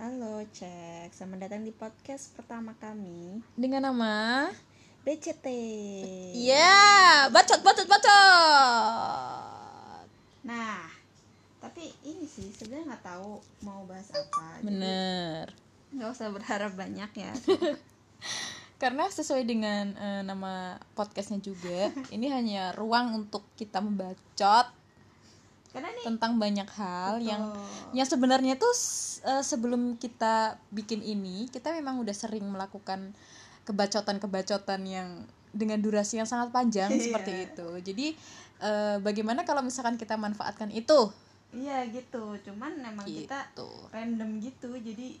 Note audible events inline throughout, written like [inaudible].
Halo, cek. Selamat datang di podcast pertama kami, Dengan nama BCT. Iya, bacot bacot bacot. Nah, tapi ini sih sebenarnya nggak tahu mau bahas apa. Bener. Nggak usah berharap banyak ya. [laughs] Karena sesuai dengan eh, nama podcastnya juga, [laughs] ini hanya ruang untuk kita membacot Karena nih tentang banyak hal Betul. yang yang sebenarnya tuh eh, sebelum kita bikin ini, kita memang udah sering melakukan kebacotan-kebacotan yang dengan durasi yang sangat panjang [laughs] Iya. seperti itu. Jadi eh, bagaimana kalau misalkan kita manfaatkan itu? iya gitu. Cuman emang kita Gitu. random gitu. Jadi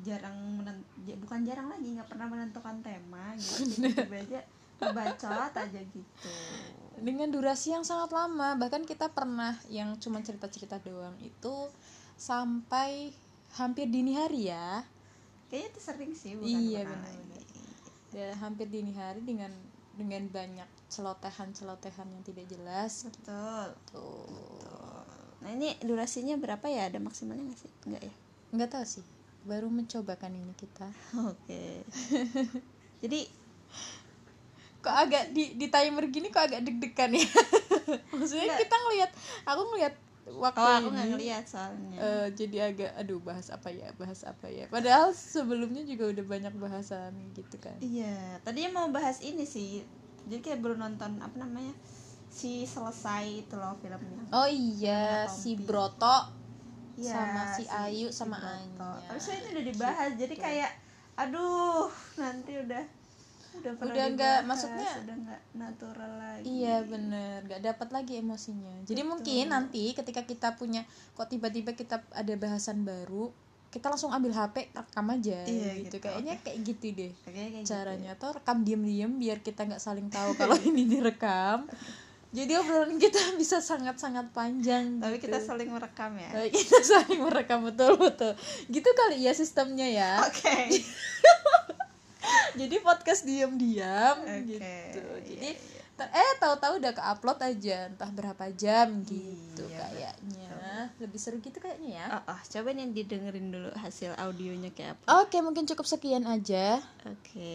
jarang menen- ja- bukan jarang lagi nggak pernah menentukan tema gitu. Jadi [laughs] aja ngebacot aja gitu. dengan durasi yang sangat lama bahkan kita pernah yang cuma cerita-cerita doang itu sampai hampir dini hari ya Kayaknya itu sering sih bukan Iya, benar-benar. dan hampir dini hari dengan dengan banyak celotehan-celotehan yang tidak jelas Betul. tuh Nah ini durasinya berapa ya? Ada maksimalnya nggak sih? Enggak ya? nggak tahu sih baru mencoba kan ini kita [laughs] Oke. Jadi kok agak di di timer gini kok agak deg-degan ya [laughs] maksudnya Nggak. kita ngelihat aku ngelihat waktu kalau aku ini, nggak ngeliat soalnya. eh, jadi agak aduh bahas apa ya bahas apa ya padahal sebelumnya juga udah banyak bahasan gitu kan Iya. Tadinya mau bahas ini sih. Jadi kayak baru nonton apa namanya si selesai itu loh filmnya. oh iya si Broto Iya, sama si Ayu si sama Broto. Anya. Tapi soalnya itu udah dibahas. Jadi kayak aduh nanti udah udah pernah Udah nggak, maksudnya- udah nggak natural lagi. Iya bener, nggak dapat lagi emosinya. Jadi mungkin nanti ketika kita punya kok tiba-tiba kita ada bahasan baru, kita langsung ambil HP rekam aja Iya, gitu. gitu, Kayaknya kayak gitu deh Kayaknya kayak caranya. Atau rekam diam-diam biar kita nggak saling tahu kalau [laughs] ini direkam. Jadi obrolan kita [laughs] bisa sangat-sangat panjang. Tapi gitu. kita saling merekam ya. Eh, kita saling merekam betul betul. Gitu kali ya sistemnya ya. Oke. [laughs] [laughs] Jadi podcast diam-diam Oke, gitu. iya, Jadi ter- eh tahu-tahu udah ke-upload aja entah berapa jam gitu Iya, kayaknya. Lebih seru gitu kayaknya ya. Oh, oh, coba nih didengerin dulu hasil audionya kayak apa. Oke, mungkin cukup sekian aja. Oke,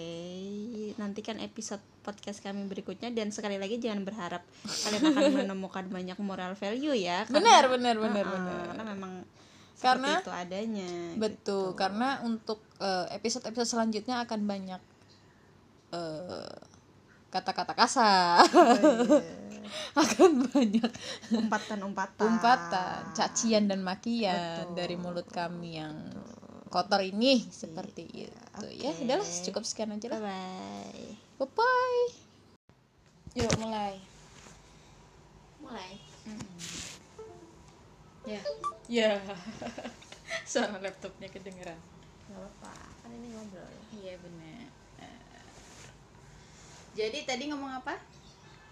nantikan episode podcast kami berikutnya dan sekali lagi jangan berharap kalian akan [laughs] menemukan banyak moral value ya. Benar, benar, benar, Uh-uh, benar. Karena memang Karena- itu adanya. Betul, karena untuk episode-episode selanjutnya akan banyak eh, kata-kata kasar. Gitu. [laughs] akan banyak Umpatan-umpatan. umpatan, cacian dan makian Betul. dari mulut kami yang kotor ini seperti itu ya. Oke. Udahlah, cukup sekian aja lah. bye. Bye bye. Yuk mulai. Mulai. Ya. Ya. [laughs] Suara laptopnya kedengeran. Gak apa-apa, kan ini ngobrol. Iya benar. Jadi tadi ngomong apa?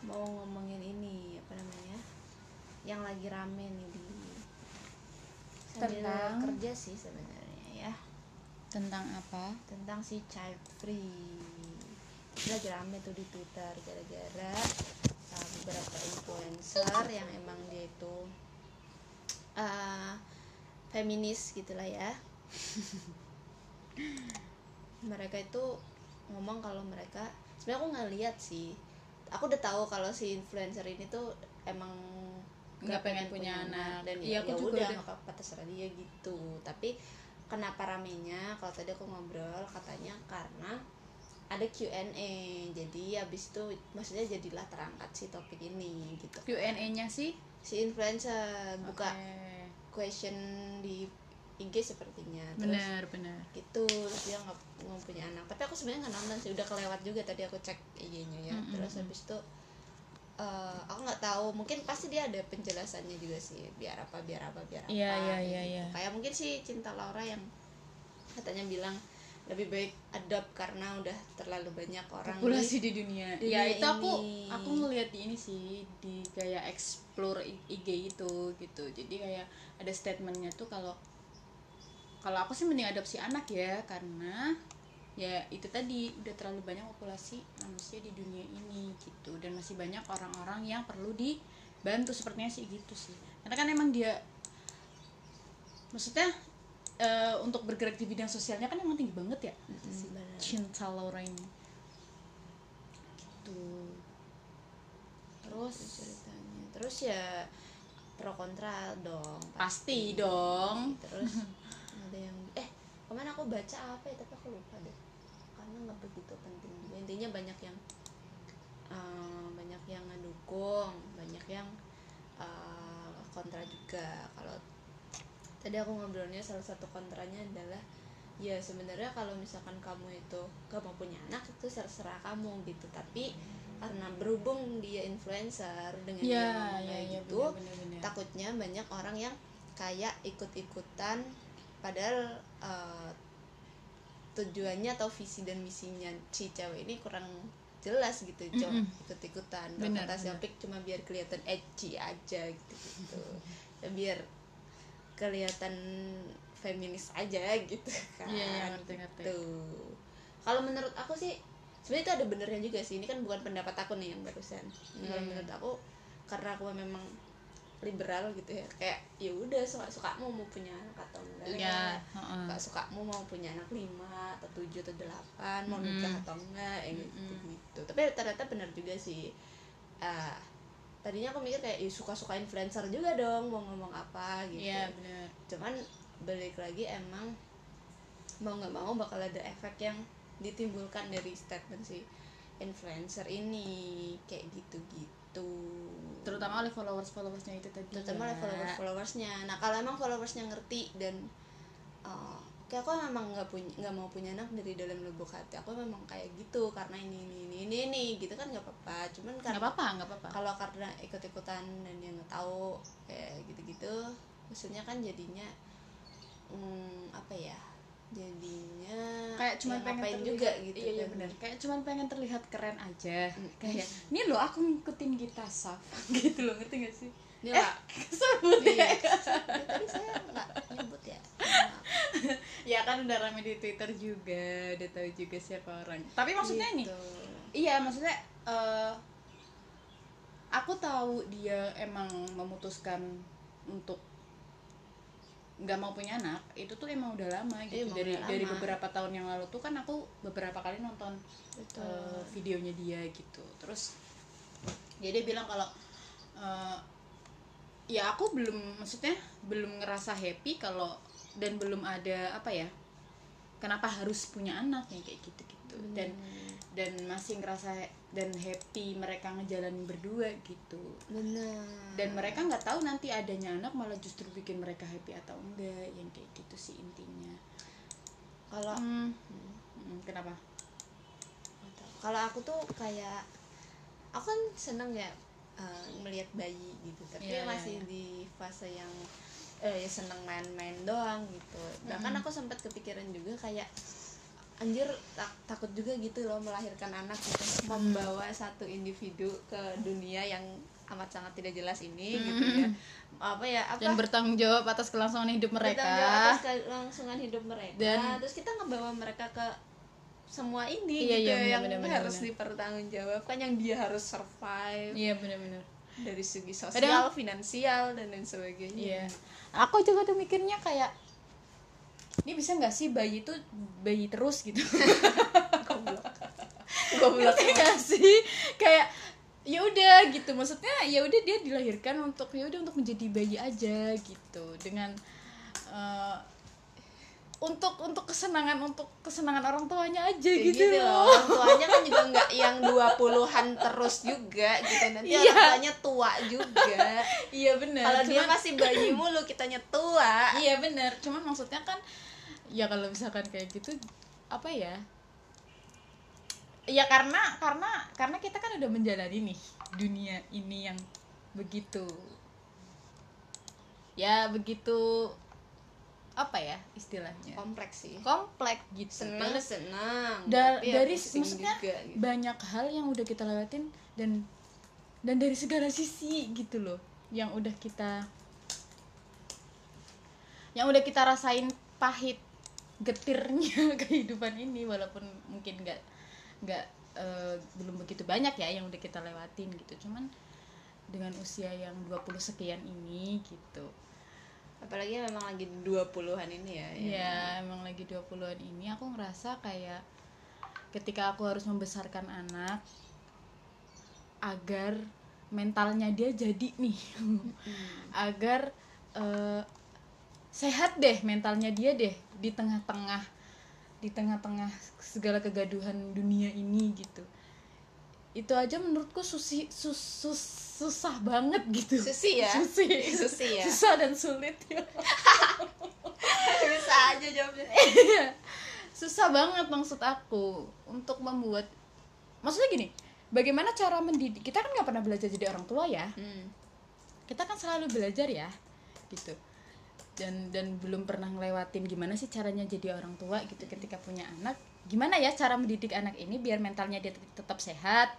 Mau ngomongin ini apa namanya? Yang lagi rame nih di Tentang? kerja sih sebenarnya ya. Tentang apa? tentang si child free Itu lagi rame tuh di twitter gara-gara uh, beberapa influencer yang emang dia itu uh, feminis gitulah ya [laughs] mereka itu ngomong kalau mereka sebenarnya aku nggak lihat sih aku udah tahu kalau si influencer ini tuh emang Nggak pengen punya anak. dan Iya, ya, aku ya juga udah nggak apa-apa terserah dia gitu tapi kenapa ramenya kalau tadi aku ngobrol katanya karena ada Q&A jadi habis itu maksudnya jadilah terangkat si topik ini gitu Q&A-nya sih? si influencer buka Oke. question di IG sepertinya terus Benar, benar. gitu terus dia nggak mau punya anak tapi aku sebenarnya nggak nonton sih udah kelewat juga tadi aku cek IG-nya ya Mm-mm. terus habis itu eh, aku nggak tahu mungkin pasti dia ada penjelasannya juga sih biar apa biar apa biar apa Iya, iya, kayak iya, gitu. iya. kayak mungkin sih cinta Laura yang katanya bilang lebih baik adopt karena udah terlalu banyak orang populasi di dunia. di ya dunia itu aku ini. aku ngeliat di ini sih di kayak explore IG itu gitu. Jadi kayak ada statementnya tuh kalau kalau aku sih mending adopsi anak ya karena ya itu tadi udah terlalu banyak populasi manusia di dunia ini gitu. Dan masih banyak orang-orang yang perlu dibantu sepertinya sih gitu sih. Karena kan emang dia maksudnya eh, untuk bergerak di bidang sosialnya kan emang tinggi banget ya benar. Cinta Laura ini. Gitu. Terus ceritanya. Terus ya pro kontra dong pasti. dong. Terus [laughs] ada yang eh kemarin aku baca apa ya tapi aku lupa deh. Karena nggak begitu penting juga. Intinya banyak yang eh, banyak yang ngedukung banyak yang eh, kontra juga. Kalau tadi aku ngobrolnya salah satu kontranya adalah ya sebenarnya kalau misalkan kamu itu gak mau punya anak itu terserah kamu gitu. Tapi karena berhubung dia influencer dengan dia ya ngomong ya ya gitu bener-bener takutnya banyak orang yang kayak ikut-ikutan padahal eh, tujuannya atau visi dan misinya si cewek ini kurang jelas gitu cok Mm-mm. ikut-ikutan Bener, kata bener. Siapik cuma biar kelihatan edgy aja gitu gitu biar kelihatan feminis aja gitu kan Iya, iya, ngerti, ngerti. Tuh. kalau menurut aku sih sebenarnya itu ada benernya juga sih ini kan bukan pendapat aku nih yang barusan kalau Hmm. menurut aku karena aku memang liberal gitu ya. Kayak ya udah suka sukamu mau punya anak atau enggak? Ya heeh. suka sukamu mau punya anak lima atau tujuh atau delapan mau nikah atau enggak? Ya gitu Mm-mm. gitu tapi ternyata benar juga sih. Ah, tadinya aku mikir kayak ya suka suka influencer juga dong mau ngomong apa gitu. Iya bener cuman balik lagi emang mau nggak mau bakal ada efek yang ditimbulkan dari statement si influencer ini kayak gitu-gitu terutama oleh followers followersnya itu tadi. Terutama oleh ya. followers followersnya nah kalau emang followersnya ngerti dan uh, kayak aku emang nggak punya nggak mau punya anak dari dalam lubuk hati aku memang kayak gitu. Karena ini ini ini ini, ini gitu kan nggak apa-apa. Cuman nggak karena apa-apa nggak apa-apa. kalau karena ikut-ikutan dan dia nggak tahu kayak gitu-gitu maksudnya kan jadinya hmm, apa ya jadinya kayak cuman ya pengen terlihat, juga gitu iya, iya kan. bener kayak cuman pengen terlihat keren aja Mm. kayak ini loh aku ngikutin Gita Saf [laughs] gitu loh ngerti gak sih ini eh lah [laughs] sebut iya. ya Ya, tadi saya nggak nyebut ya [laughs] ya kan udah rame di Twitter juga udah tahu juga siapa orang tapi maksudnya nih Gitu. iya maksudnya eh, aku tahu dia emang memutuskan untuk nggak mau punya anak itu tuh emang udah lama gitu Emang dari udah dari lama. beberapa tahun yang lalu tuh kan aku beberapa kali nonton Betul. eh, videonya dia gitu terus ya dia bilang kalau eh, ya aku belum maksudnya belum ngerasa happy kalau dan belum ada apa ya kenapa harus punya anak yang kayak gitu gitu dan dan masih ngerasa dan happy mereka ngejalanin berdua gitu. Bener. Dan mereka nggak tahu nanti adanya anak malah justru bikin mereka happy atau enggak yang kayak gitu sih intinya. Kalau Hmm, hmm, kenapa? Kalau aku tuh kayak aku kan seneng ya eh, melihat bayi gitu. Tapi Iya, iya, masih iya. di fase yang eh seneng main-main doang gitu. Bahkan Mm-mm. aku sempat kepikiran juga kayak anjir tak- takut juga gitu loh melahirkan anak gitu. Membawa satu individu ke dunia yang amat sangat tidak jelas ini gitu ya. Apa ya apa? Dan bertanggung jawab atas kelangsungan hidup mereka. Bertanggung jawab atas kelangsungan hidup mereka. Dan- terus kita ngebawa mereka ke semua ini Iya, gitu iya, benar, yang benar, benar, harus benar. dipertanggungjawabkan yang dia harus survive. Iya benar-benar. Dari segi sosial, Kadang- finansial dan lain sebagainya. iya. Aku juga tuh mikirnya kayak ini bisa nggak sih bayi itu bayi terus gitu? [laughs] Goblok. Nggak sih? Kayak ya udah gitu. Maksudnya ya udah dia dilahirkan untuk ya udah untuk menjadi bayi aja gitu. Dengan eh, untuk untuk kesenangan untuk kesenangan orang tuanya aja Kayak gitu, loh Orang tuanya kan juga nggak yang 20-an terus juga gitu. Nanti Iya. orang tuanya tua juga. [laughs] iya benar Kalau dia masih bayi [clears throat] mulu, kitanya tua. iya benar cuman maksudnya kan ya kalau misalkan kayak gitu apa ya ya karena karena karena kita kan udah menjalani nih dunia ini yang begitu ya begitu apa ya istilahnya Kompleks sih. kompleks gitu Seneng seneng. Da- tapi ya dari pusing maksudnya juga, gitu. banyak hal yang udah kita lewatin dan dan dari segala sisi gitu loh yang udah kita yang udah kita rasain pahit getirnya [laughs] kehidupan ini walaupun mungkin nggak nggak eh, belum begitu banyak ya yang udah kita lewatin gitu cuman dengan usia yang 20 sekian ini gitu apalagi memang lagi 20-an ini ya ya. Iya, emang lagi 20-an ini aku ngerasa kayak ketika aku harus membesarkan anak agar mentalnya dia jadi nih. agar eh, sehat deh mentalnya dia deh di tengah-tengah di tengah-tengah segala kegaduhan dunia ini gitu. Itu aja menurutku susi, sus, sus- susah banget gitu. Susi ya? Susi. Susi ya? Susah dan sulit ya. [laughs] bisa aja jawabnya [laughs] Iya. susah banget maksud aku untuk membuat maksudnya gini bagaimana cara mendidik kita kan nggak pernah belajar jadi orang tua ya hmm. kita kan selalu belajar ya gitu dan dan belum pernah ngelewatin gimana sih caranya jadi orang tua gitu ketika punya anak gimana ya cara mendidik anak ini biar mentalnya dia tet- tetap sehat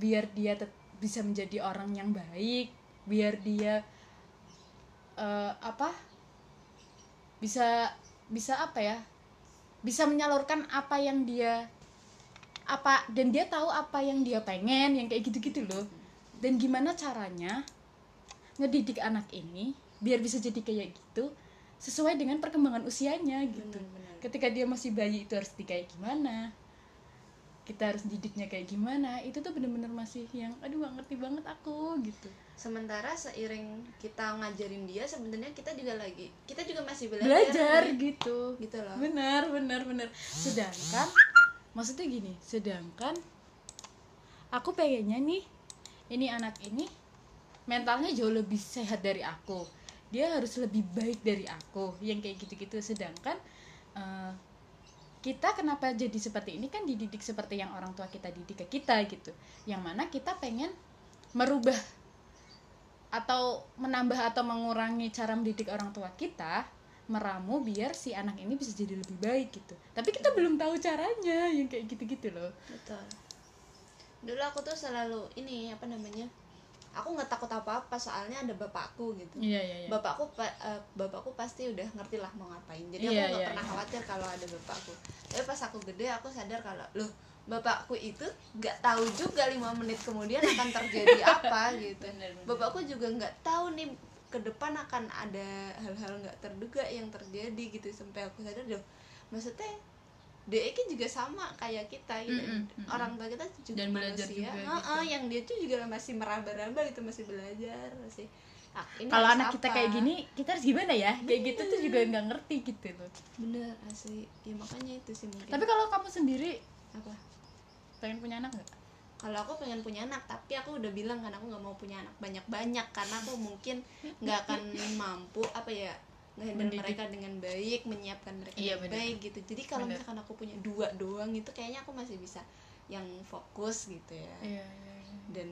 biar dia bisa menjadi orang yang baik biar dia eh, apa bisa bisa apa ya bisa menyalurkan apa yang dia apa dan dia tahu apa yang dia pengen yang kayak gitu-gitu loh. Dan gimana caranya ngedidik anak ini biar bisa jadi kayak gitu sesuai dengan perkembangan usianya gitu. Benar-benar. ketika dia masih bayi itu harus di kayak gimana kita harus didiknya kayak gimana itu tuh bener-bener masih yang aduh gak ngerti banget aku gitu. Sementara seiring kita ngajarin dia sebenarnya kita juga lagi kita juga masih belajar belajar nih. gitu. Gitu loh. Benar benar benar sedangkan maksudnya gini sedangkan aku pengennya nih ini anak ini mentalnya jauh lebih sehat dari aku. Dia harus lebih baik dari aku yang kayak gitu-gitu. Sedangkan eh, kita kenapa jadi seperti ini? Kan dididik seperti yang orang tua kita didik ke kita gitu. Yang mana kita pengen merubah atau menambah atau mengurangi cara mendidik orang tua kita meramu biar si anak ini bisa jadi lebih baik gitu. Tapi kita belum tahu caranya yang kayak gitu-gitu loh. Betul. Dulu aku tuh selalu ini apa namanya aku nggak takut apa apa soalnya ada bapakku gitu. Iya iya iya. Bapakku pa- eh, bapakku pasti udah ngerti lah mau ngapain. Jadi Iya, aku nggak iya, pernah iya. khawatir kalau ada bapakku. Tapi pas aku gede aku sadar kalau loh bapakku itu nggak tahu juga lima menit kemudian akan terjadi [laughs] apa gitu. Bener, bener. bapakku juga nggak tahu nih ke depan akan ada hal-hal nggak terduga yang terjadi gitu sampai aku sadar loh maksudnya DE kan juga sama kayak kita gitu. Mm-mm, mm-mm. orang tua kita juga Dan belajar manusia. juga gitu. yang dia tuh juga masih meraba-raba gitu masih belajar masih ah, ini kalau anak kita apa? kayak gini kita harus gimana ya? Kayak gitu tuh juga nggak ngerti gitu loh. Bener asli. Ya makanya itu sih mungkin. Tapi kalau kamu sendiri apa? pengen punya anak nggak? Kalau aku pengen punya anak tapi aku udah bilang kan aku nggak mau punya anak banyak-banyak karena aku mungkin nggak akan mampu apa ya ngehandle mereka dengan baik menyiapkan mereka Iya, dengan bener. baik gitu. Jadi kalau Bener. misalkan aku punya dua doang itu kayaknya aku masih bisa yang fokus gitu ya. Iya iya iya. dan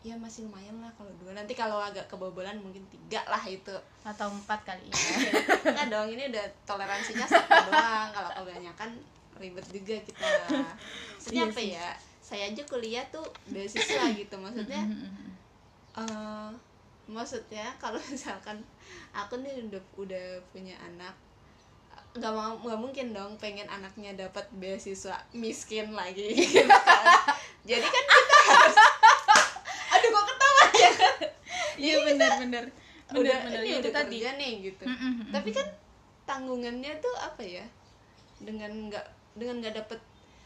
ya masih lumayan lah kalau dua. Nanti kalau agak kebobolan mungkin tiga lah itu. Atau empat kali ya. [laughs] Nggak dong ini udah toleransinya satu doang. Kalau kebanyakan ribet juga kita. Maksudnya Iya apa sih. ya? Saya aja kuliah tuh beasiswa gitu. Maksudnya eh maksudnya [laughs] kalau misalkan aku nih udah udah punya anak nggak mau nggak mungkin dong pengen anaknya dapat beasiswa miskin lagi. Gitu [laughs] kan. jadi kan kita [laughs] harus aduh kok ketawa. Ya kan? Iya benar benar benar udah benar ini udah tadi. kerja nih gitu. Mm, mm, mm, tapi kan tanggungannya tuh apa ya? Dengan nggak dengan nggak dapet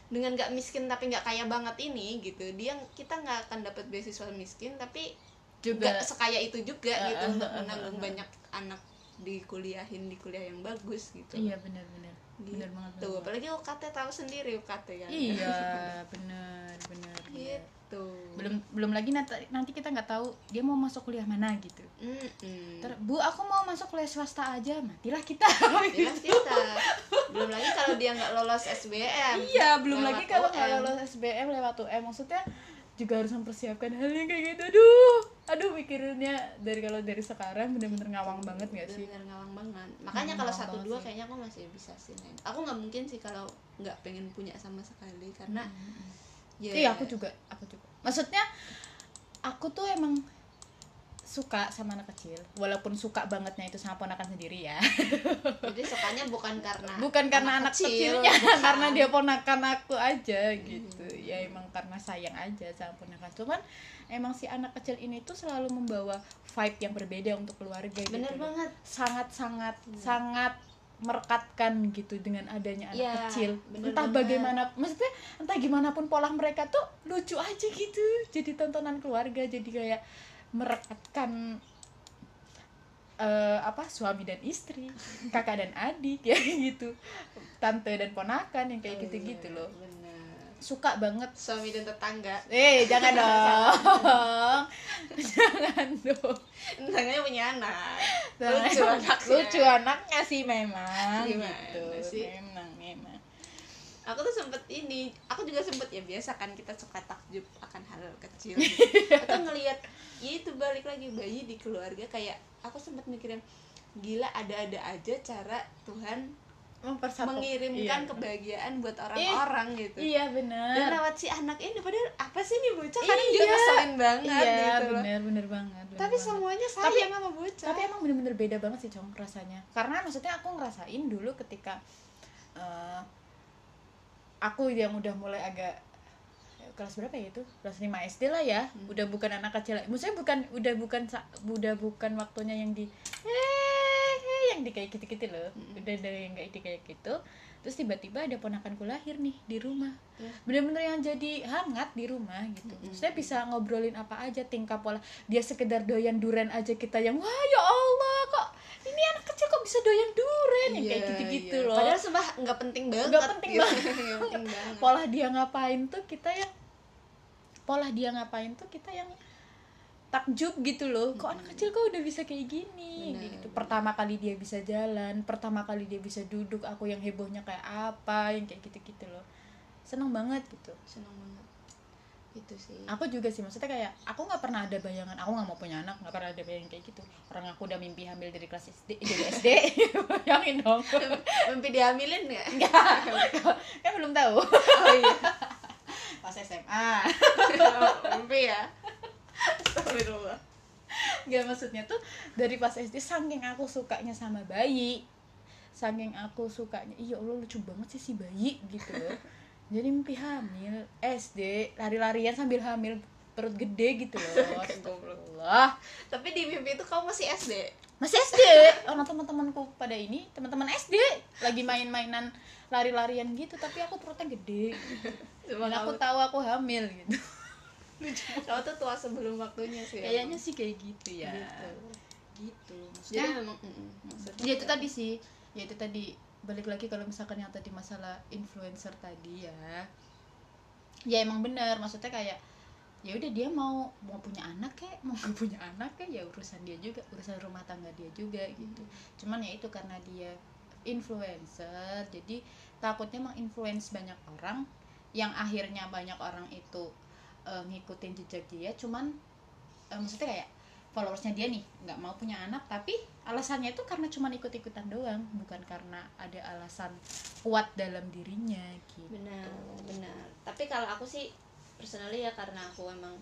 dengan nggak miskin tapi nggak kaya banget ini gitu. Dia kita nggak akan dapat beasiswa miskin tapi juga nggak sekaya itu juga Uh, gitu uh, untuk uh, uh, menanggung uh. banyak anak dikuliahin di kuliah yang bagus gitu. Iya benar benar. Gitu. benar banget benar banget. apalagi UKT tahu sendiri UKT kan. Iya [laughs] benar benar gitu. Belum belum lagi nanti nanti kita nggak tahu dia mau masuk kuliah mana gitu. Mm-mm. Ter, bu aku mau masuk kuliah swasta aja matilah kita. [laughs] Bilang kita. Belum lagi kalau dia nggak lolos SBM iya belum lagi kalau kalau lolos SBM lewat UM maksudnya juga harus mempersiapkan hal yang kayak gitu. Aduh aduh mikirinnya dari kalau dari sekarang bener-bener ngawang banget nggak sih bener ngawang banget makanya Hmm, kalau satu dua sih. kayaknya aku masih bisa sih Nen. aku nggak mungkin sih kalau nggak pengen punya sama sekali karena ya iya aku juga aku juga maksudnya aku tuh emang suka sama anak kecil walaupun suka bangetnya itu sama ponakan sendiri ya. [laughs] Jadi sukanya bukan karena bukan karena anak, kecil, kecilnya bukan. [laughs] karena dia ponakan aku aja gitu. Ya emang karena sayang aja sama ponakan. Cuman emang si anak kecil ini tuh selalu membawa vibe yang berbeda untuk keluarga bener gitu banget. Sangat sangat sangat merekatkan gitu dengan adanya anak Iya, kecil. entah banget. bagaimana maksudnya entah gimana pun pola mereka tuh lucu aja gitu. Jadi tontonan keluarga jadi kayak merekatkan eh, apa suami dan istri kakak dan adik [laughs] ya gitu. Tante dan ponakan yang kayak gitu-gitu Iya, loh. bener. suka banget. Suami dan tetangga. Eh jangan [laughs] dong. Jangan dong. Tetangganya punya anak. Lucu anaknya. lucu anaknya sih memang Gimana gitu. sih? memang aku tuh sempet ini aku juga sempet ya biasa kan kita suka takjub akan hal kecil [laughs] Iya. atau ngelihat ya itu balik lagi bayi di keluarga kayak aku sempet mikirin gila ada-ada aja cara Tuhan mempersatu mengirimkan Iya. kebahagiaan buat orang-orang gitu iya dan benar lewat si anak ini padahal apa sih nih bocah kadang Iya. juga ngeselin banget iya gitu loh benar benar banget benar tapi banget. semuanya Tapi- sayang sama bocah tapi emang bener-bener beda banget sih cong rasanya karena maksudnya aku ngerasain dulu ketika eh, aku yang udah mulai agak kelas berapa ya itu? Kelas 5 SD lah ya. Udah bukan anak kecil maksudnya bukan udah bukan udah bukan waktunya yang di eh yang di kayak gitu-gitu loh. Udah dari yang kayak di kayak gitu. Terus tiba-tiba ada ponakanku lahir nih di rumah. Bener-bener yang jadi hangat di rumah gitu. Saya bisa ngobrolin apa aja tingkah pola. Dia sekedar doyan duren aja kita yang wah ya Allah kok ini anak kecil kok bisa doyan duren yang kayak Iya, gitu-gitu iya. loh. Padahal sumpah nggak penting banget. Nggak penting gitu. banget. Pola dia ngapain tuh kita yang pola dia ngapain tuh kita yang takjub gitu loh. Kok anak kecil kok udah bisa kayak gini? Benar, gitu. Pertama kali dia bisa jalan pertama kali dia bisa duduk aku yang hebohnya kayak apa? Yang kayak gitu gitu loh. Seneng banget gitu. Seneng banget itu sih. Aku juga sih maksudnya kayak aku nggak pernah ada bayangan aku nggak mau punya anak nggak pernah ada bayangan kayak gitu. Orang aku udah mimpi hamil dari kelas SD dari SD [laughs] bayangin dong. Mimpi dihamilin nggak? [laughs] Kan belum tahu. Oh iya. [laughs] Pas SMA mimpi ya? Astagfirullah. Gak maksudnya tuh dari pas SD saking aku sukanya sama bayi saking aku sukanya iya Allah lucu banget sih si bayi gitu loh jadi mimpi hamil. SD lari-larian sambil hamil. Perut gede gitu loh. [laughs] Astagfirullah. Tapi di mimpi itu kamu masih SD masih SD orang teman-temanku pada ini teman-teman SD lagi main-mainan lari-larian gitu tapi aku perutnya gede. Dan aku tahu aku hamil gitu. Kamu tuh tua sebelum waktunya sih kayaknya sih kayak gitu ya. Gitu. gitu. Jadi maksudnya memang mm, mm, maksudnya ya itu tadi sih. Ya itu tadi balik lagi kalau misalkan yang tadi masalah influencer tadi ya. Ya emang bener maksudnya kayak ya udah dia mau mau punya anak kek mau gak punya anak kek ya urusan dia juga urusan rumah tangga dia juga gitu. Cuman ya itu karena dia influencer jadi takutnya menginfluence banyak orang yang akhirnya banyak orang itu eh, ngikutin jejak dia. Cuman eh, maksudnya kayak followersnya dia nih nggak mau punya anak tapi alasannya itu karena cuman ikut-ikutan doang bukan karena ada alasan kuat dalam dirinya gitu. Benar benar. Tapi kalau aku sih personally ya karena aku emang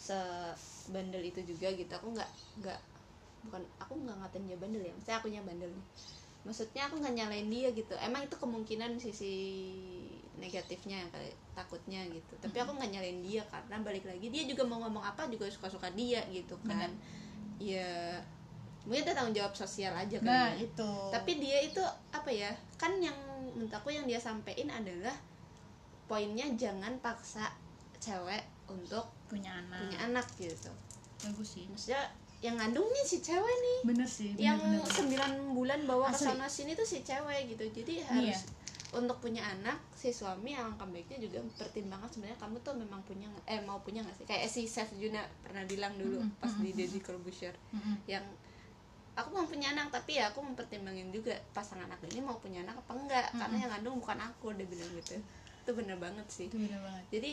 sebandel itu juga gitu aku nggak nggak bukan aku nggak ngatain dia bandel ya maksudnya akunya bandel nih. Maksudnya aku nggak nyalain dia gitu. Emang itu kemungkinan sisi negatifnya yang kali takutnya gitu. Tapi aku nggak nyalain dia karena balik lagi dia juga mau ngomong apa juga suka suka dia gitu kan. Ya mungkin itu tanggung jawab sosial aja kan nah ya. itu. Tapi dia itu apa ya kan yang menurut aku yang dia sampein adalah poinnya jangan paksa cewek untuk punya anak. punya anak gitu. Bagus sih. Maksudnya yang ngandungnya si cewek nih. Bener sih yang sembilan bulan bawa ke sana sini tuh si cewek gitu. Jadi Iya. Untuk punya anak si suami alangkah baiknya juga pertimbangkan sebenarnya kamu tuh memang punya eh mau punya nggak sih? Kayak si Chef Juna pernah bilang dulu Mm-mm, pas di mm-mm, Deddy Corbuzier Mm-mm. yang aku mau punya anak tapi ya aku mempertimbangin juga pasangan aku ini mau punya anak apa enggak? Karena Mm-mm. yang ngandung bukan aku dia bilang gitu. Itu bener banget sih. Itu bener banget. Jadi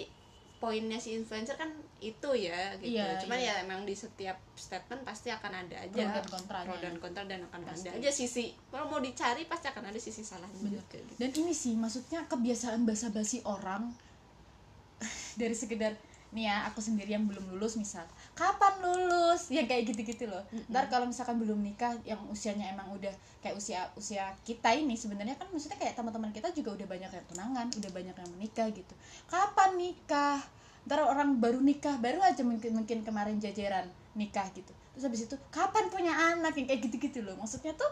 poinnya si influencer kan itu ya gitu Iya, cuman iya. ya emang di setiap statement pasti akan ada aja Pro dan kontranya. pro dan kontra dan akan Pasti. ada aja sisi kalau mau dicari pasti akan ada sisi salahnya Bener. juga gitu. dan ini sih maksudnya kebiasaan basa-basi orang [laughs] dari sekedar nih ya aku sendiri yang belum lulus misal. Kapan lulus? Yang kayak gitu-gitu loh. Ntar kalau misalkan belum nikah yang usianya emang udah kayak usia usia kita ini sebenarnya kan maksudnya kayak teman-teman kita juga udah banyak yang tunangan udah banyak yang menikah gitu. Kapan nikah? Ntar orang baru nikah baru aja mungkin mungkin kemarin jajaran nikah gitu. Terus habis itu kapan punya anak? Yang kayak gitu-gitu loh. Maksudnya tuh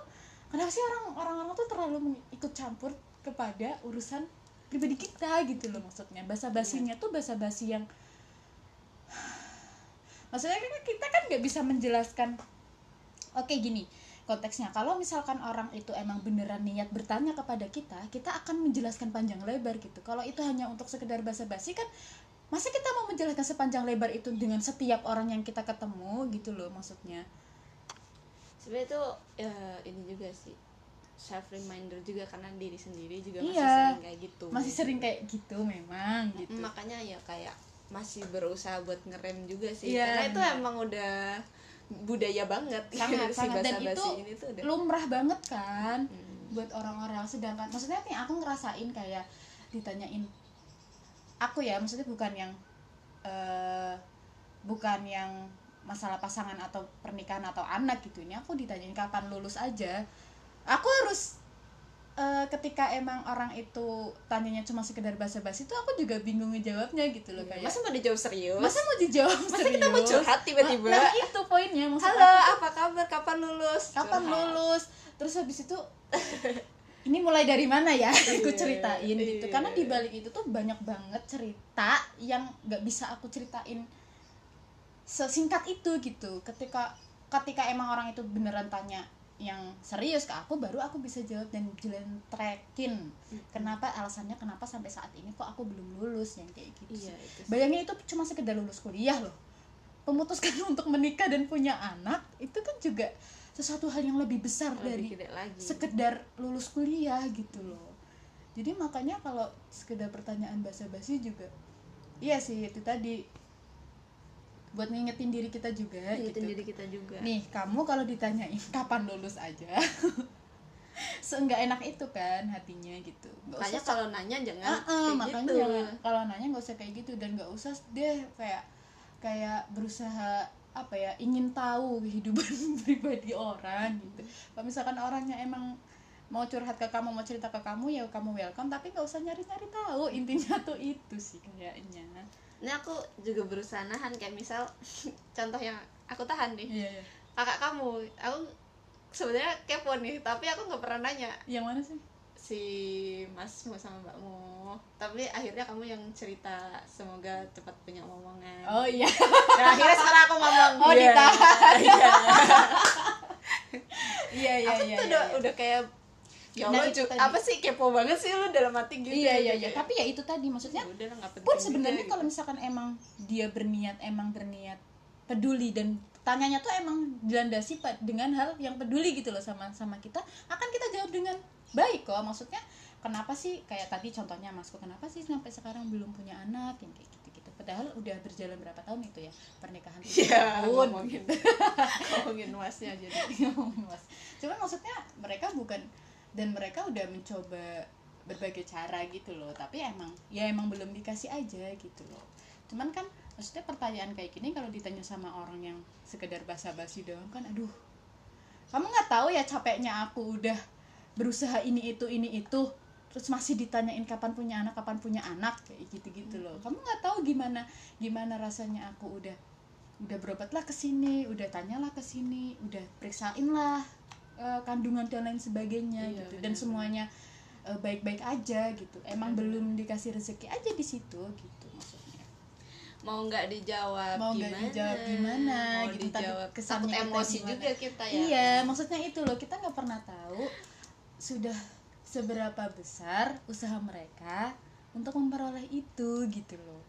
kenapa sih orang orang-orang tuh terlalu ikut campur kepada urusan pribadi kita gitu loh maksudnya. Basa basinya tuh basa basi yang maksudnya kan kita kan nggak bisa menjelaskan oke gini konteksnya. Kalau misalkan orang itu emang beneran niat bertanya kepada kita kita akan menjelaskan panjang lebar gitu. Kalau itu hanya untuk sekedar basa-basi kan masa kita mau menjelaskan sepanjang lebar itu dengan setiap orang yang kita ketemu gitu loh maksudnya? Sebenarnya tuh ya, ini juga sih self reminder juga karena diri sendiri juga masih Iya. sering kayak gitu. Masih sering kayak gitu memang gitu. makanya ya kayak masih berusaha buat ngerem juga sih. Iya, karena itu emang udah budaya banget. [laughs] Sangat si sangat. Dan itu ini tuh udah. lumrah banget kan Hmm. buat orang-orang sedangkan maksudnya nih aku ngerasain kayak ditanyain aku ya maksudnya bukan yang eh bukan yang masalah pasangan atau pernikahan atau anak gitu. Ini aku ditanyain kapan lulus aja. Aku harus ketika emang orang itu tanyanya cuma sekedar basa-basi itu aku juga bingung ngejawabnya gitu loh kayak masa mau dijawab serius? Masa mau dijawab masa kita mau serius? curhat tiba-tiba? Nah itu poinnya maksud halo aku apa kabar? Kapan lulus? Kapan Curhat. lulus? Terus habis itu [laughs] ini mulai dari mana ya? Aku Iya, ceritain gitu. iya. karena di balik itu tuh banyak banget cerita yang nggak bisa aku ceritain sesingkat itu gitu. Ketika ketika emang orang itu beneran tanya yang serius ke aku baru aku bisa jawab dan jelentrekin kenapa alasannya kenapa sampai saat ini kok aku belum lulus yang kayak gitu iya itu. Bayangin itu cuma sekedar lulus kuliah loh. Memutuskan [laughs] untuk menikah dan punya anak itu kan juga sesuatu hal yang lebih besar dari lebih gede lagi sekedar lulus kuliah gitu loh. Jadi makanya kalau sekedar pertanyaan basa-basi juga iya sih itu tadi buat ngingetin diri kita juga gitu. diri kita juga Nih, kamu kalau ditanyain kapan lulus aja. [laughs] Seenggak enak itu kan hatinya gitu. Nggak makanya usah kalau nanya jangan Ah, ah, kayak makanya gitu. jangan kalau nanya nggak usah kayak gitu dan nggak usah deh kayak kayak berusaha apa ya ingin tahu kehidupan [laughs] pribadi orang gitu kalau misalkan orangnya emang mau curhat ke kamu mau cerita ke kamu ya kamu welcome tapi nggak usah nyari nyari tahu intinya tuh itu sih kayaknya ini aku juga berusaha nahan kayak misal [laughs] contoh yang aku tahan nih. Iya iya. Kakak kamu aku sebenarnya kepo nih tapi aku nggak pernah nanya. Yang mana sih? Si masmu sama mbakmu. Tapi akhirnya kamu yang cerita semoga cepat punya omongan. Oh iya. [laughs] Nah, akhirnya sekarang aku ngomong Oh, iya. ditahan. iya. [laughs] Iya iya aku iya tuh iya, udah iya. udah kayak ya Nah, Allah itu tadi. apa sih kepo banget sih lu dalam hati gitu iya iya Kayak, iya. tapi ya itu tadi maksudnya ya udah penting pun sebenarnya gitu. kalau misalkan emang dia berniat emang berniat peduli dan tanyanya tuh emang dilandasi dengan hal yang peduli gitu loh sama sama kita akan kita jawab dengan baik kok maksudnya kenapa sih kayak tadi contohnya masku kenapa sih sampai sekarang belum punya anak yang kayak gitu gitu padahal udah berjalan berapa tahun itu ya pernikahan tujuh Iya, tahun ngomongin. [laughs] Ngomongin masnya jadi. Mas. Cuman maksudnya mereka bukan dan mereka udah mencoba berbagai cara gitu loh, tapi emang ya emang belum dikasih aja gitu loh. Cuman kan maksudnya pertanyaan kayak gini kalau ditanya sama orang yang sekedar basa-basi doang kan aduh. Kamu nggak tahu ya capeknya aku udah berusaha ini itu ini itu terus masih ditanyain kapan punya anak kapan punya anak kayak gitu-gitu loh. Kamu nggak tahu gimana gimana rasanya aku udah udah berobatlah ke sini, udah tanyalah ke sini, udah periksain lah eh, kandungan dan lain sebagainya Iya, gitu dan semuanya eh, baik-baik aja gitu. Emang Benar. belum dikasih rezeki aja di situ gitu maksudnya. mau nggak dijawab Mau nggak dijawab gimana, mau gitu, dijawab kesannya takut kita emosi gimana. juga kita ya Iya, maksudnya itu loh kita nggak pernah tahu sudah seberapa besar usaha mereka untuk memperoleh itu gitu loh.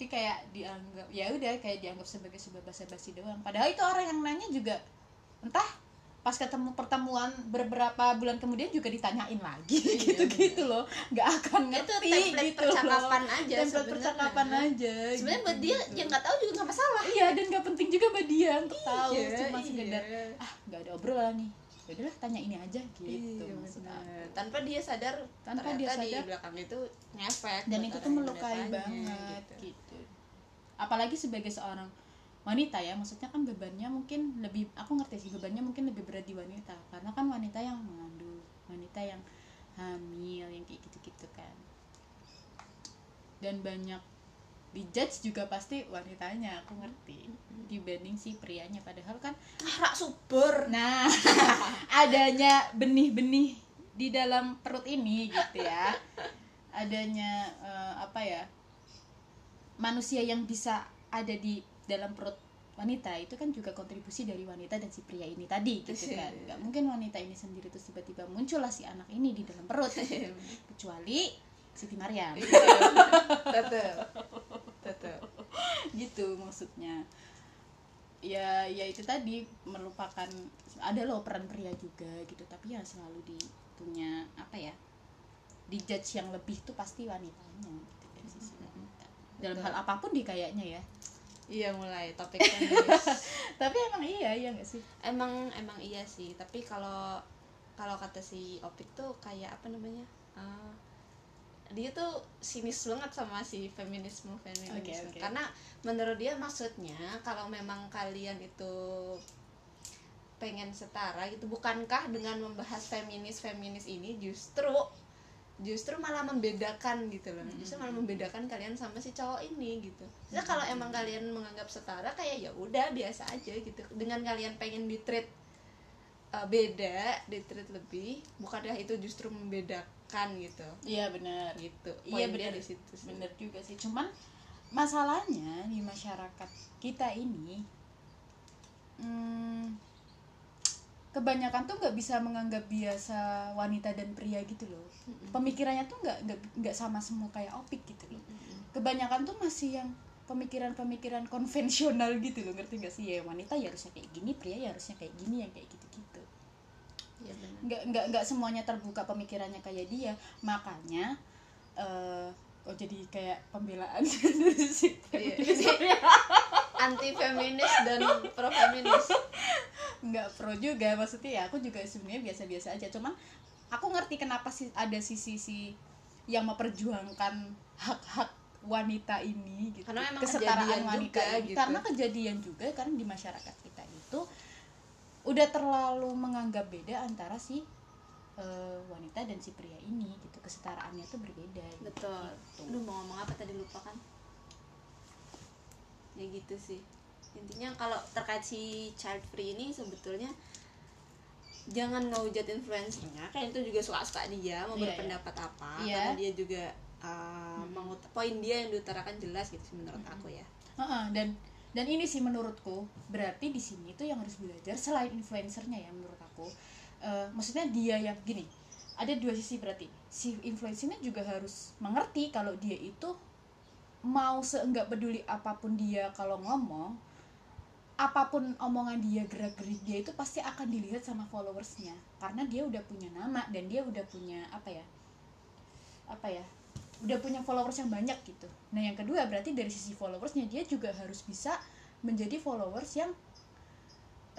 Gitu, gitu. Tapi kayak dianggap ya udah kayak dianggap sebagai sebuah basa-basi doang. Padahal itu orang yang nanya juga entah pas ketemu pertemuan beberapa bulan kemudian juga ditanyain lagi [laughs] Iya, gitu-gitu loh nggak akan itu ngerti template gitu loh percakapan aja template sebenarnya. percakapan aja sebenarnya buat dia gitu-gitu. yang nggak tahu juga nggak masalah iya dan gak penting juga buat dia untuk tahu Iya, cuma iya. sekedar ah nggak ada obrolan nih ya udahlah tanya ini aja gitu Iya, tanpa dia sadar Tanpa dia di sadar. belakang itu ngefek dan itu tuh melukai banget gitu. gitu. Apalagi sebagai seorang wanita ya maksudnya kan bebannya mungkin lebih aku ngerti sih bebannya mungkin lebih berat di wanita karena kan wanita yang mengandung wanita yang hamil yang kayak gitu-gitu kan dan banyak dijudge juga pasti wanitanya aku ngerti dibanding si prianya padahal kan rak subur Nah, [laughs] adanya benih-benih di dalam perut ini gitu ya. Adanya eh, apa ya? Manusia yang bisa ada di dalam perut wanita itu kan juga kontribusi dari wanita dan si pria ini tadi gitu kan. Gak mungkin wanita ini sendiri terus tiba-tiba muncullah si anak ini di dalam perut. Kecuali Siti Maryam. tetep tetep gitu maksudnya. Ya ya itu tadi melupakan ada loh peran pria juga gitu. Tapi ya selalu di punya apa ya di judge yang lebih tuh pasti wanitanya gitu dari sisi wanita dalam Betul. hal apa pun di kayaknya ya. Iya mulai topik feminis [laughs] tapi emang iya iya gak sih? Emang emang iya sih. Tapi kalau kalau kata si Opik tuh kayak apa namanya? Eh, dia tuh sinis banget sama si feminisme feminisme. Oke, oke. karena menurut dia maksudnya kalau memang kalian itu pengen setara gitu bukankah dengan membahas feminis feminis ini justru justru malah membedakan gitu loh. Justru malah membedakan kalian sama si cowok ini gitu. Jadi kalau emang kalian menganggap setara kayak ya udah biasa aja gitu. Dengan kalian pengen di treat uh, beda di treat lebih bukankah itu justru membedakan gitu? Iya benar. Gitu. Iya benar. di situ sih. benar juga sih. Cuman masalahnya di masyarakat kita ini hmm, kebanyakan tuh nggak bisa menganggap biasa wanita dan pria gitu loh. Pemikirannya tuh nggak nggak sama semua kayak opik gitu loh. Kebanyakan tuh masih yang pemikiran-pemikiran konvensional gitu loh. Ngerti gak sih? Ya wanita ya harusnya kayak gini pria ya harusnya kayak gini yang kayak gitu-gitu. Iya benar. nggak nggak nggak semuanya terbuka pemikirannya kayak dia. Makanya eh oh jadi kayak pembelaan? [laughs] Si Iya. [laughs] anti feminis dan pro feminis nggak pro juga maksudnya ya aku juga sebenarnya biasa-biasa aja. Cuman aku ngerti kenapa sih ada sisi si yang memperjuangkan hak-hak wanita ini gitu. Karena memang kesetaraan kejadian wanita juga, ini. gitu. karena kejadian juga karena di masyarakat kita itu udah terlalu menganggap beda antara si eh, wanita dan si pria ini gitu. Kesetaraannya tuh berbeda gitu. betul. Gitu. Aduh mau ngomong apa tadi? Lupa kan ya gitu sih. Intinya kalau terkait si child free ini sebetulnya jangan ngehujat influencernya kan itu juga suka-suka dia mau Iya, berpendapat apa Iya. karena dia juga uh, mengut- poin dia yang diutarakan jelas gitu sih menurut aku ya. Heeh, dan dan ini sih menurutku berarti di sini tuh yang harus belajar selain influencernya ya menurut aku Eh, maksudnya dia yang gini ada dua sisi berarti. Si influencernya juga harus mengerti kalau dia itu mau seenggak peduli apa pun dia kalau ngomong apa pun omongan dia gerak gerik dia itu pasti akan dilihat sama followersnya. Karena dia udah punya nama dan dia udah punya apa ya apa ya udah punya followers yang banyak gitu. Nah yang kedua berarti dari sisi followersnya dia juga harus bisa menjadi followers yang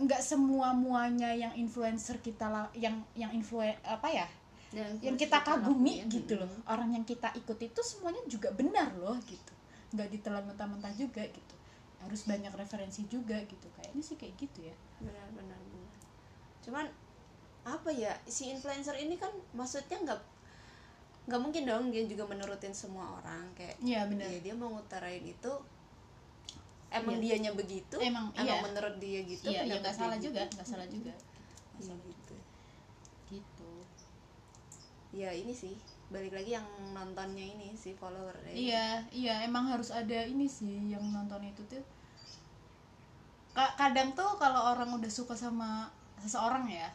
enggak semua muanya yang influencer kita yang yang influen apa ya Dan yang kita kagumi lakuin. gitu loh. Orang yang kita ikut itu semuanya juga benar loh gitu. Nggak ditelan mentah-mentah juga gitu. Harus banyak referensi juga gitu. Kayaknya sih kayak gitu ya. Benar benar benar. Cuman apa ya si influencer ini kan maksudnya nggak nggak mungkin dong dia juga menurutin semua orang kayak iya benar. ya dia mau ngutarain itu emang Iya. dianya begitu Emang, iya. menurut dia gitu iya iya pendapat nggak dia salah gitu. juga nggak salah juga. Iya, gitu ya ini sih balik lagi yang nontonnya ini si follower Iya, iya emang harus ada ini sih yang nonton itu tuh. Ka- Kadang tuh kalau orang udah suka sama seseorang ya,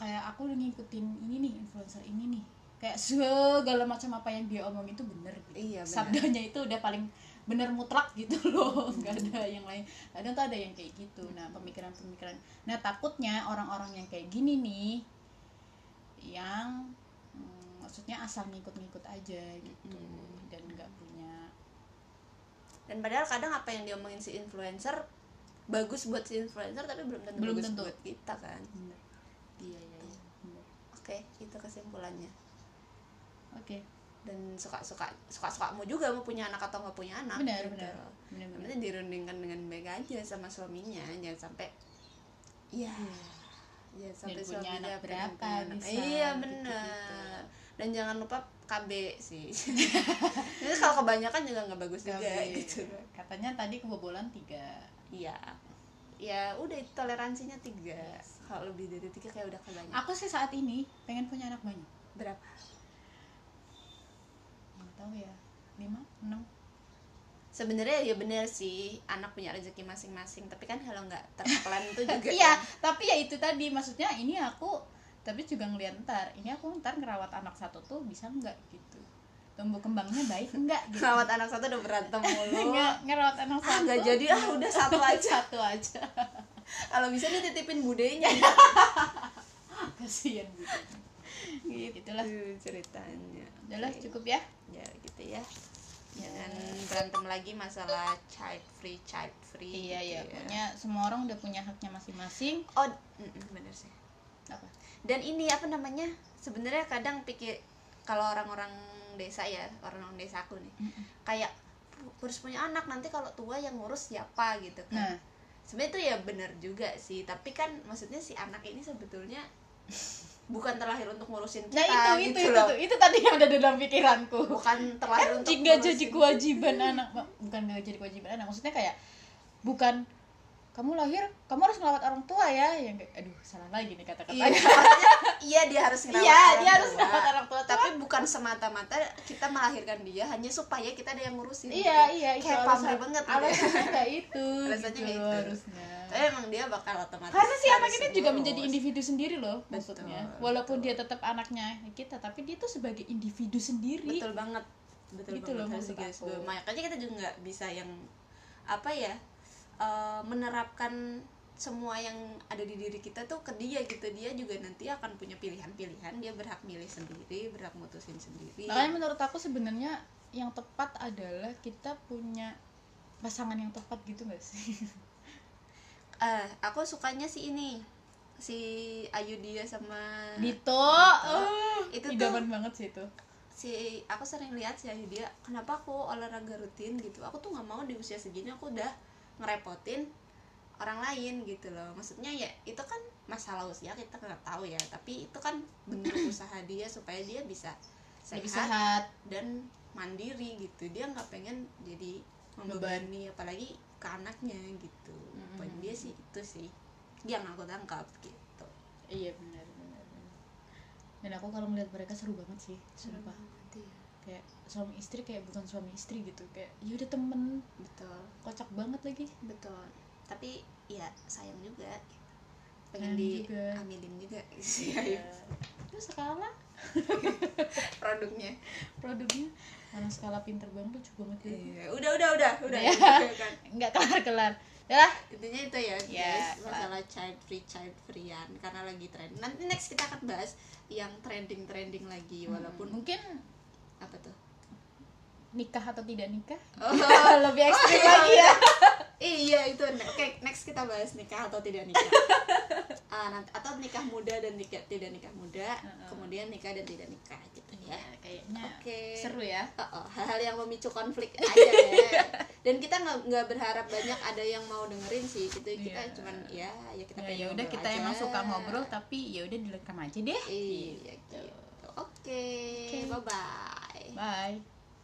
kayak aku udah ngikutin ini nih influencer ini nih, kayak segala macam apa yang dia omong itu bener gitu. Iya, bener. Sabdanya itu udah paling bener mutlak gitu [laughs] loh, nggak ada yang lain. Kadang tuh ada yang kayak gitu. Nah pemikiran-pemikiran. Nah takutnya orang-orang yang kayak gini nih, yang maksudnya asal ngikut-ngikut aja gitu. Mm. dan nggak punya dan padahal kadang apa yang diomongin si influencer bagus buat si influencer tapi belum tentu Belum bagus tentu. buat kita kan. Iya iya iya. Bener. oke itu kesimpulannya. Oke. Dan suka suka suka sukamu juga mau punya anak atau nggak punya anak benar gitu. benar. Benar dirundingkan dengan baik aja sama suaminya jangan sampai iya jangan sampai Dan punya suaminya anak berapa bisa, iya benar dan jangan lupa KB sih. [laughs] Jadi kalau kebanyakan juga nggak bagus juga Tapi, gitu katanya tadi kebobolan tiga. Iya. Ya udah toleransinya tiga. Kalau lebih dari tiga kayak udah kebanyakan aku sih saat ini pengen punya anak banyak. Berapa? Nggak tahu ya. Lima? Enam? Sebenarnya ya bener sih anak punya rezeki masing-masing. Tapi kan kalau nggak terpelan itu [laughs] juga iya kan. tapi ya itu tadi. Maksudnya ini aku tapi juga ngeliat ntar ini aku ntar ngerawat anak satu tuh bisa nggak? Gitu. Tumbuh kembangnya baik enggak gitu. Rawat anak satu udah berantem mulu. [laughs] Nggak ngerawat anak ah satu nggak jadi. Ah udah satu aja. Satu aja. [laughs] Kalau bisa dititipin budenya. [laughs] Kasihan gitu. Itulah Tuh ceritanya. Udahlah Oke. cukup ya. Ya gitu ya. Jangan berantem lagi masalah child free child free iya gitu iya ya. pokoknya semua orang udah punya haknya masing-masing. Oh bener sih dan ini apa namanya sebenarnya kadang pikir kalau orang-orang desa ya orang-orang desaku nih kayak harus punya anak nanti kalau tua yang ngurus siapa gitu kan. Nah. Sebenarnya itu ya benar juga sih tapi kan maksudnya si anak ini sebetulnya bukan terlahir untuk ngurusin kita nah itu gitu itu itu, loh. tuh, itu tadi yang ada dalam pikiranku. Bukan terlahir kan untuk jika jadi kewajiban anak bukan jadi kewajiban anak maksudnya kayak bukan kamu lahir kamu harus ngelawat orang tua ya yang kayak aduh salah lagi nih iya kata-katanya maksudnya iya dia harus ngerawat iya orang dia harus tua. ngelawat orang tua tapi bukan semata-mata kita melahirkan dia hanya supaya kita ada yang ngurusin iya iya itu kayak pamrih banget gitu ya. alasannya kayak [laughs] itu Alasannya gitu kayak itu. harusnya tapi emang dia bakal otomatis karena si anak harus ini juga ngurus. menjadi individu sendiri loh maksudnya Betul, walaupun dia tetap anaknya kita tapi dia tuh sebagai individu sendiri betul banget betul Gitu banget loh harus bawahi. makanya kita juga nggak bisa yang apa ya eh, menerapkan semua yang ada di diri kita tuh ke dia gitu. Dia juga nanti akan punya pilihan-pilihan. Dia berhak milih sendiri berhak mutusin sendiri. Makanya menurut aku sebenarnya yang tepat adalah kita punya pasangan yang tepat gitu gak sih? [laughs] Eh aku sukanya si ini si Ayu dia sama Dito. Oh, Itu itu tuh- idaman banget sih itu. si aku sering lihat si Ayu dia kenapa aku olahraga rutin? gitu. Aku tuh nggak mau di usia segini aku udah ngerepotin orang lain gitu loh. Maksudnya ya itu kan masalah usia kita nggak tahu ya. Tapi itu kan bentuk usaha dia supaya dia bisa lebih sehat, sehat. dan mandiri gitu. Dia nggak pengen jadi membebani apalagi ke anaknya gitu. Mm-mm. poin dia sih itu sih yang aku tangkap gitu. Iya benar benar dan aku kalau melihat mereka seru banget sih sumpah Iya, kayak suami istri kayak bukan suami istri gitu kayak ya udah temen betul kocak banget lagi. Betul. Tapi ya sayang juga. Gitu. pengen Sayang di juga. juga sih ya. itu skala produknya. Produknya. Mana skala pinter banget lucu banget gitu. Iya. Udah udah udah udah. Ya. Kan. [laughs] nggak kelar kelar ya. Intinya itu ya Ya, guys. masalah child free child freean karena lagi tren nanti next kita akan bahas yang trending trending lagi walaupun mungkin apa tuh nikah atau tidak nikah oh, [laughs] lebih ekstrim iya, lagi ya [laughs] iya itu oke next kita bahas nikah atau tidak nikah [laughs] Ah, nanti atau nikah muda dan nikah tidak nikah muda kemudian nikah dan tidak nikah gitu ya kayaknya Oke. seru ya Oh, oh, hal-hal yang memicu konflik aja ya. Dan kita nggak nggak berharap banyak ada yang mau dengerin sih. Gitu kita Iya. cuman ya ya kita ya pengen ya udah kita aja. emang suka ngobrol tapi ya udah direkam aja deh Iya gitu. Oke. Oke. Bye bye. Bye